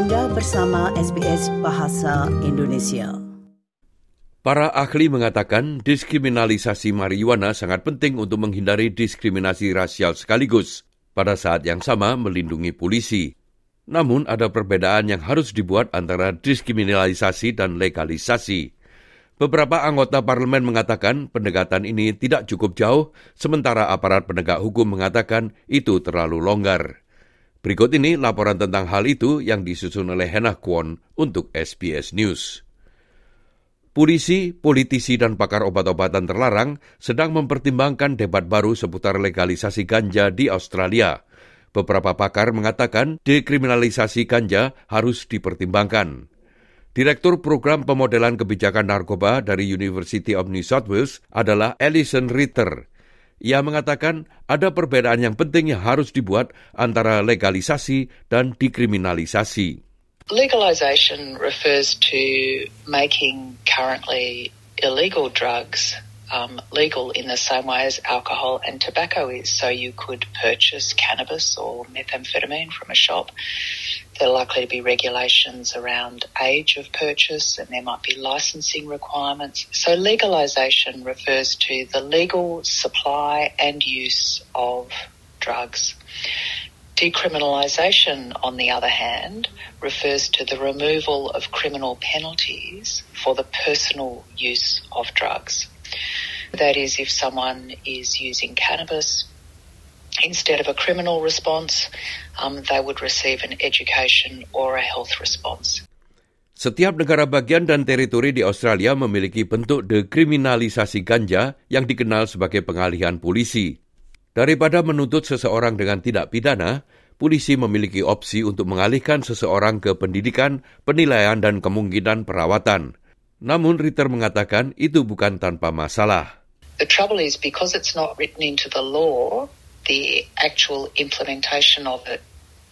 Anda bersama SBS Bahasa Indonesia. Para ahli mengatakan diskriminalisasi marijuana sangat penting untuk menghindari diskriminasi rasial sekaligus, pada saat yang sama melindungi polisi. Namun ada perbedaan yang harus dibuat antara diskriminalisasi dan legalisasi. Beberapa anggota parlemen mengatakan pendekatan ini tidak cukup jauh, sementara aparat penegak hukum mengatakan itu terlalu longgar. Berikut ini laporan tentang hal itu yang disusun oleh Hannah Kwon untuk SBS News. Polisi, politisi, dan pakar obat-obatan terlarang sedang mempertimbangkan debat baru seputar legalisasi ganja di Australia. Beberapa pakar mengatakan dekriminalisasi ganja harus dipertimbangkan. Direktur Program Pemodelan Kebijakan Narkoba dari University of New South Wales adalah Alison Ritter. Ia mengatakan ada perbedaan yang penting yang harus dibuat antara legalisasi dan dekriminalisasi. Legalization um, legal in the same way as alcohol and tobacco is. So you could purchase cannabis or methamphetamine from a shop There are likely to be regulations around age of purchase and there might be licensing requirements. So legalisation refers to the legal supply and use of drugs. Decriminalisation, on the other hand, refers to the removal of criminal penalties for the personal use of drugs. That is, if someone is using cannabis instead of a criminal response, um, they would receive an education or a health response. Setiap negara bagian dan teritori di Australia memiliki bentuk dekriminalisasi ganja yang dikenal sebagai pengalihan polisi. Daripada menuntut seseorang dengan tidak pidana, polisi memiliki opsi untuk mengalihkan seseorang ke pendidikan, penilaian, dan kemungkinan perawatan. Namun Ritter mengatakan itu bukan tanpa masalah. The trouble is because it's not written into the law, the actual implementation of it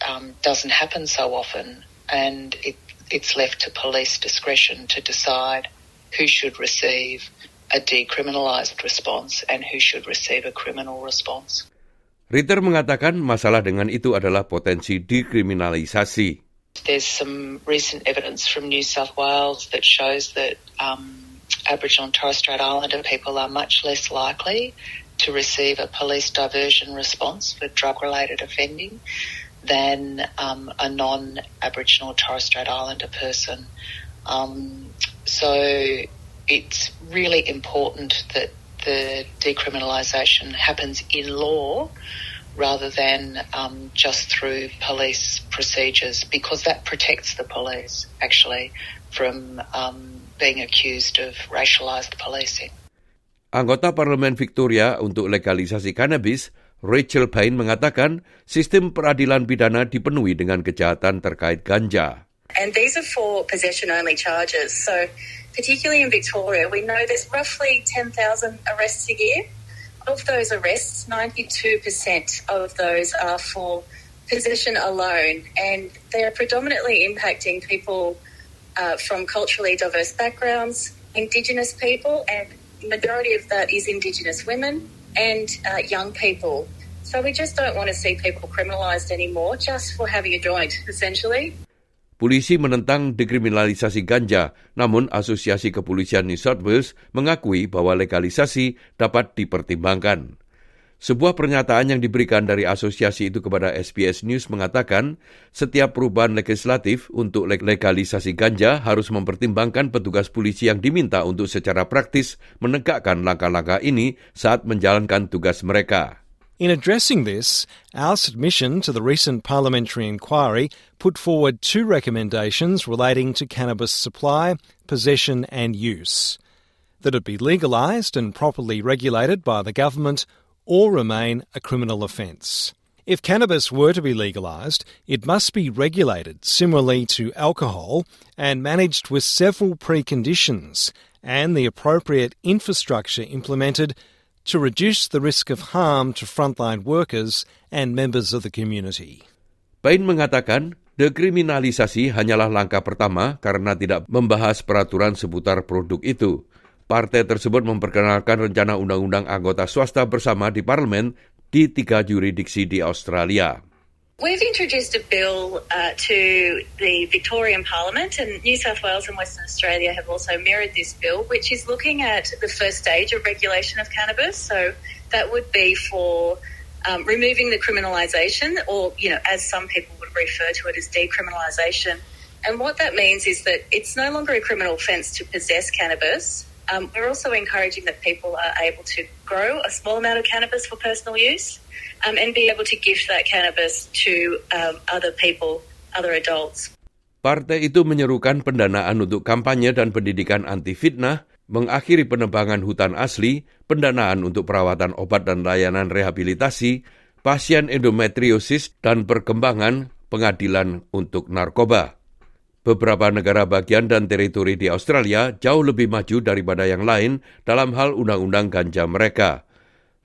um, doesn't happen so often, and it, it's left to police discretion to decide who should receive a decriminalised response and who should receive a criminal response. Ritter mengatakan masalah dengan itu adalah potensi dekriminalisasi. There's some recent evidence from New South Wales that shows that um, Aboriginal and Torres Strait Islander people are much less likely to receive a police diversion response for drug related offending than um, a non Aboriginal Torres Strait Islander person. Um, so it's really important that the decriminalisation happens in law rather than um, just through police procedures because that protects the police actually from um, being accused of racialised policing. Anggota Parlemen Victoria untuk legalisasi cannabis, Rachel Payne mengatakan sistem peradilan pidana dipenuhi dengan kejahatan terkait ganja. And these are for possession only charges. So particularly in Victoria, we know there's roughly 10,000 arrests a year. Of those arrests, 92% of those are for possession alone, and they are predominantly impacting people uh, from culturally diverse backgrounds, Indigenous people, and majority of that is Indigenous women and uh, young people. So we just don't want to see people criminalised anymore just for having a joint, essentially. Polisi menentang dekriminalisasi ganja, namun Asosiasi Kepolisian New South Wales mengakui bahwa legalisasi dapat dipertimbangkan. Sebuah pernyataan yang diberikan dari asosiasi itu kepada SBS News mengatakan setiap perubahan legislatif untuk legalisasi ganja harus mempertimbangkan petugas polisi yang diminta untuk secara praktis menegakkan langkah-langkah ini saat menjalankan tugas mereka. In addressing this, our submission to the recent parliamentary inquiry put forward two recommendations relating to cannabis supply, possession and use. That it be legalised and properly regulated by the government or remain a criminal offence. If cannabis were to be legalised, it must be regulated similarly to alcohol and managed with several preconditions and the appropriate infrastructure implemented to reduce the risk of harm to frontline workers and members of the community. Payne mengatakan dekriminalisasi hanyalah langkah pertama karena tidak membahas peraturan seputar produk itu. Partai tersebut memperkenalkan rencana undang-undang anggota swasta bersama di parlemen di tiga juridiksi di Australia. We've introduced a bill uh, to the Victorian Parliament, and New South Wales and Western Australia have also mirrored this bill, which is looking at the first stage of regulation of cannabis. So that would be for um, removing the criminalisation, or you know, as some people would refer to it as decriminalisation. And what that means is that it's no longer a criminal offence to possess cannabis. Um, we're also encouraging that people are able to grow a small amount of cannabis for personal use. um, and be able to gift that cannabis to um, other people, other adults. Partai itu menyerukan pendanaan untuk kampanye dan pendidikan anti fitnah, mengakhiri penebangan hutan asli, pendanaan untuk perawatan obat dan layanan rehabilitasi, pasien endometriosis, dan perkembangan pengadilan untuk narkoba. Beberapa negara bagian dan teritori di Australia jauh lebih maju daripada yang lain dalam hal undang-undang ganja mereka.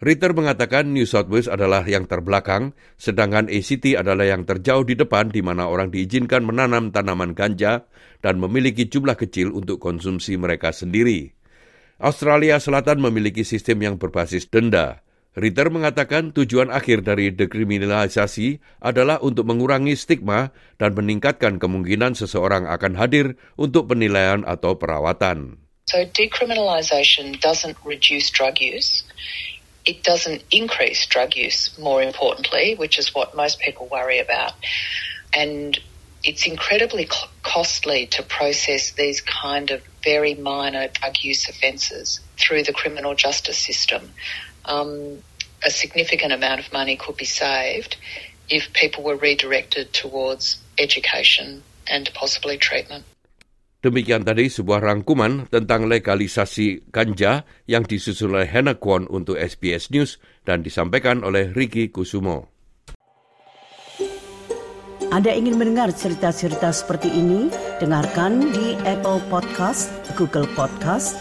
Ritter mengatakan New South Wales adalah yang terbelakang, sedangkan ACT adalah yang terjauh di depan di mana orang diizinkan menanam tanaman ganja dan memiliki jumlah kecil untuk konsumsi mereka sendiri. Australia Selatan memiliki sistem yang berbasis denda. Ritter mengatakan tujuan akhir dari dekriminalisasi adalah untuk mengurangi stigma dan meningkatkan kemungkinan seseorang akan hadir untuk penilaian atau perawatan. So decriminalisation doesn't reduce drug use. it doesn't increase drug use, more importantly, which is what most people worry about. And it's incredibly costly to process these kind of very minor drug use offences through the criminal justice system. Um, a significant amount of money could be saved if people were redirected towards education and possibly treatment. Demikian tadi sebuah rangkuman tentang legalisasi ganja yang disusun oleh Hannah Kwon untuk SBS News dan disampaikan oleh Ricky Kusumo. Anda ingin mendengar cerita-cerita seperti ini? Dengarkan di Apple Podcast, Google Podcast,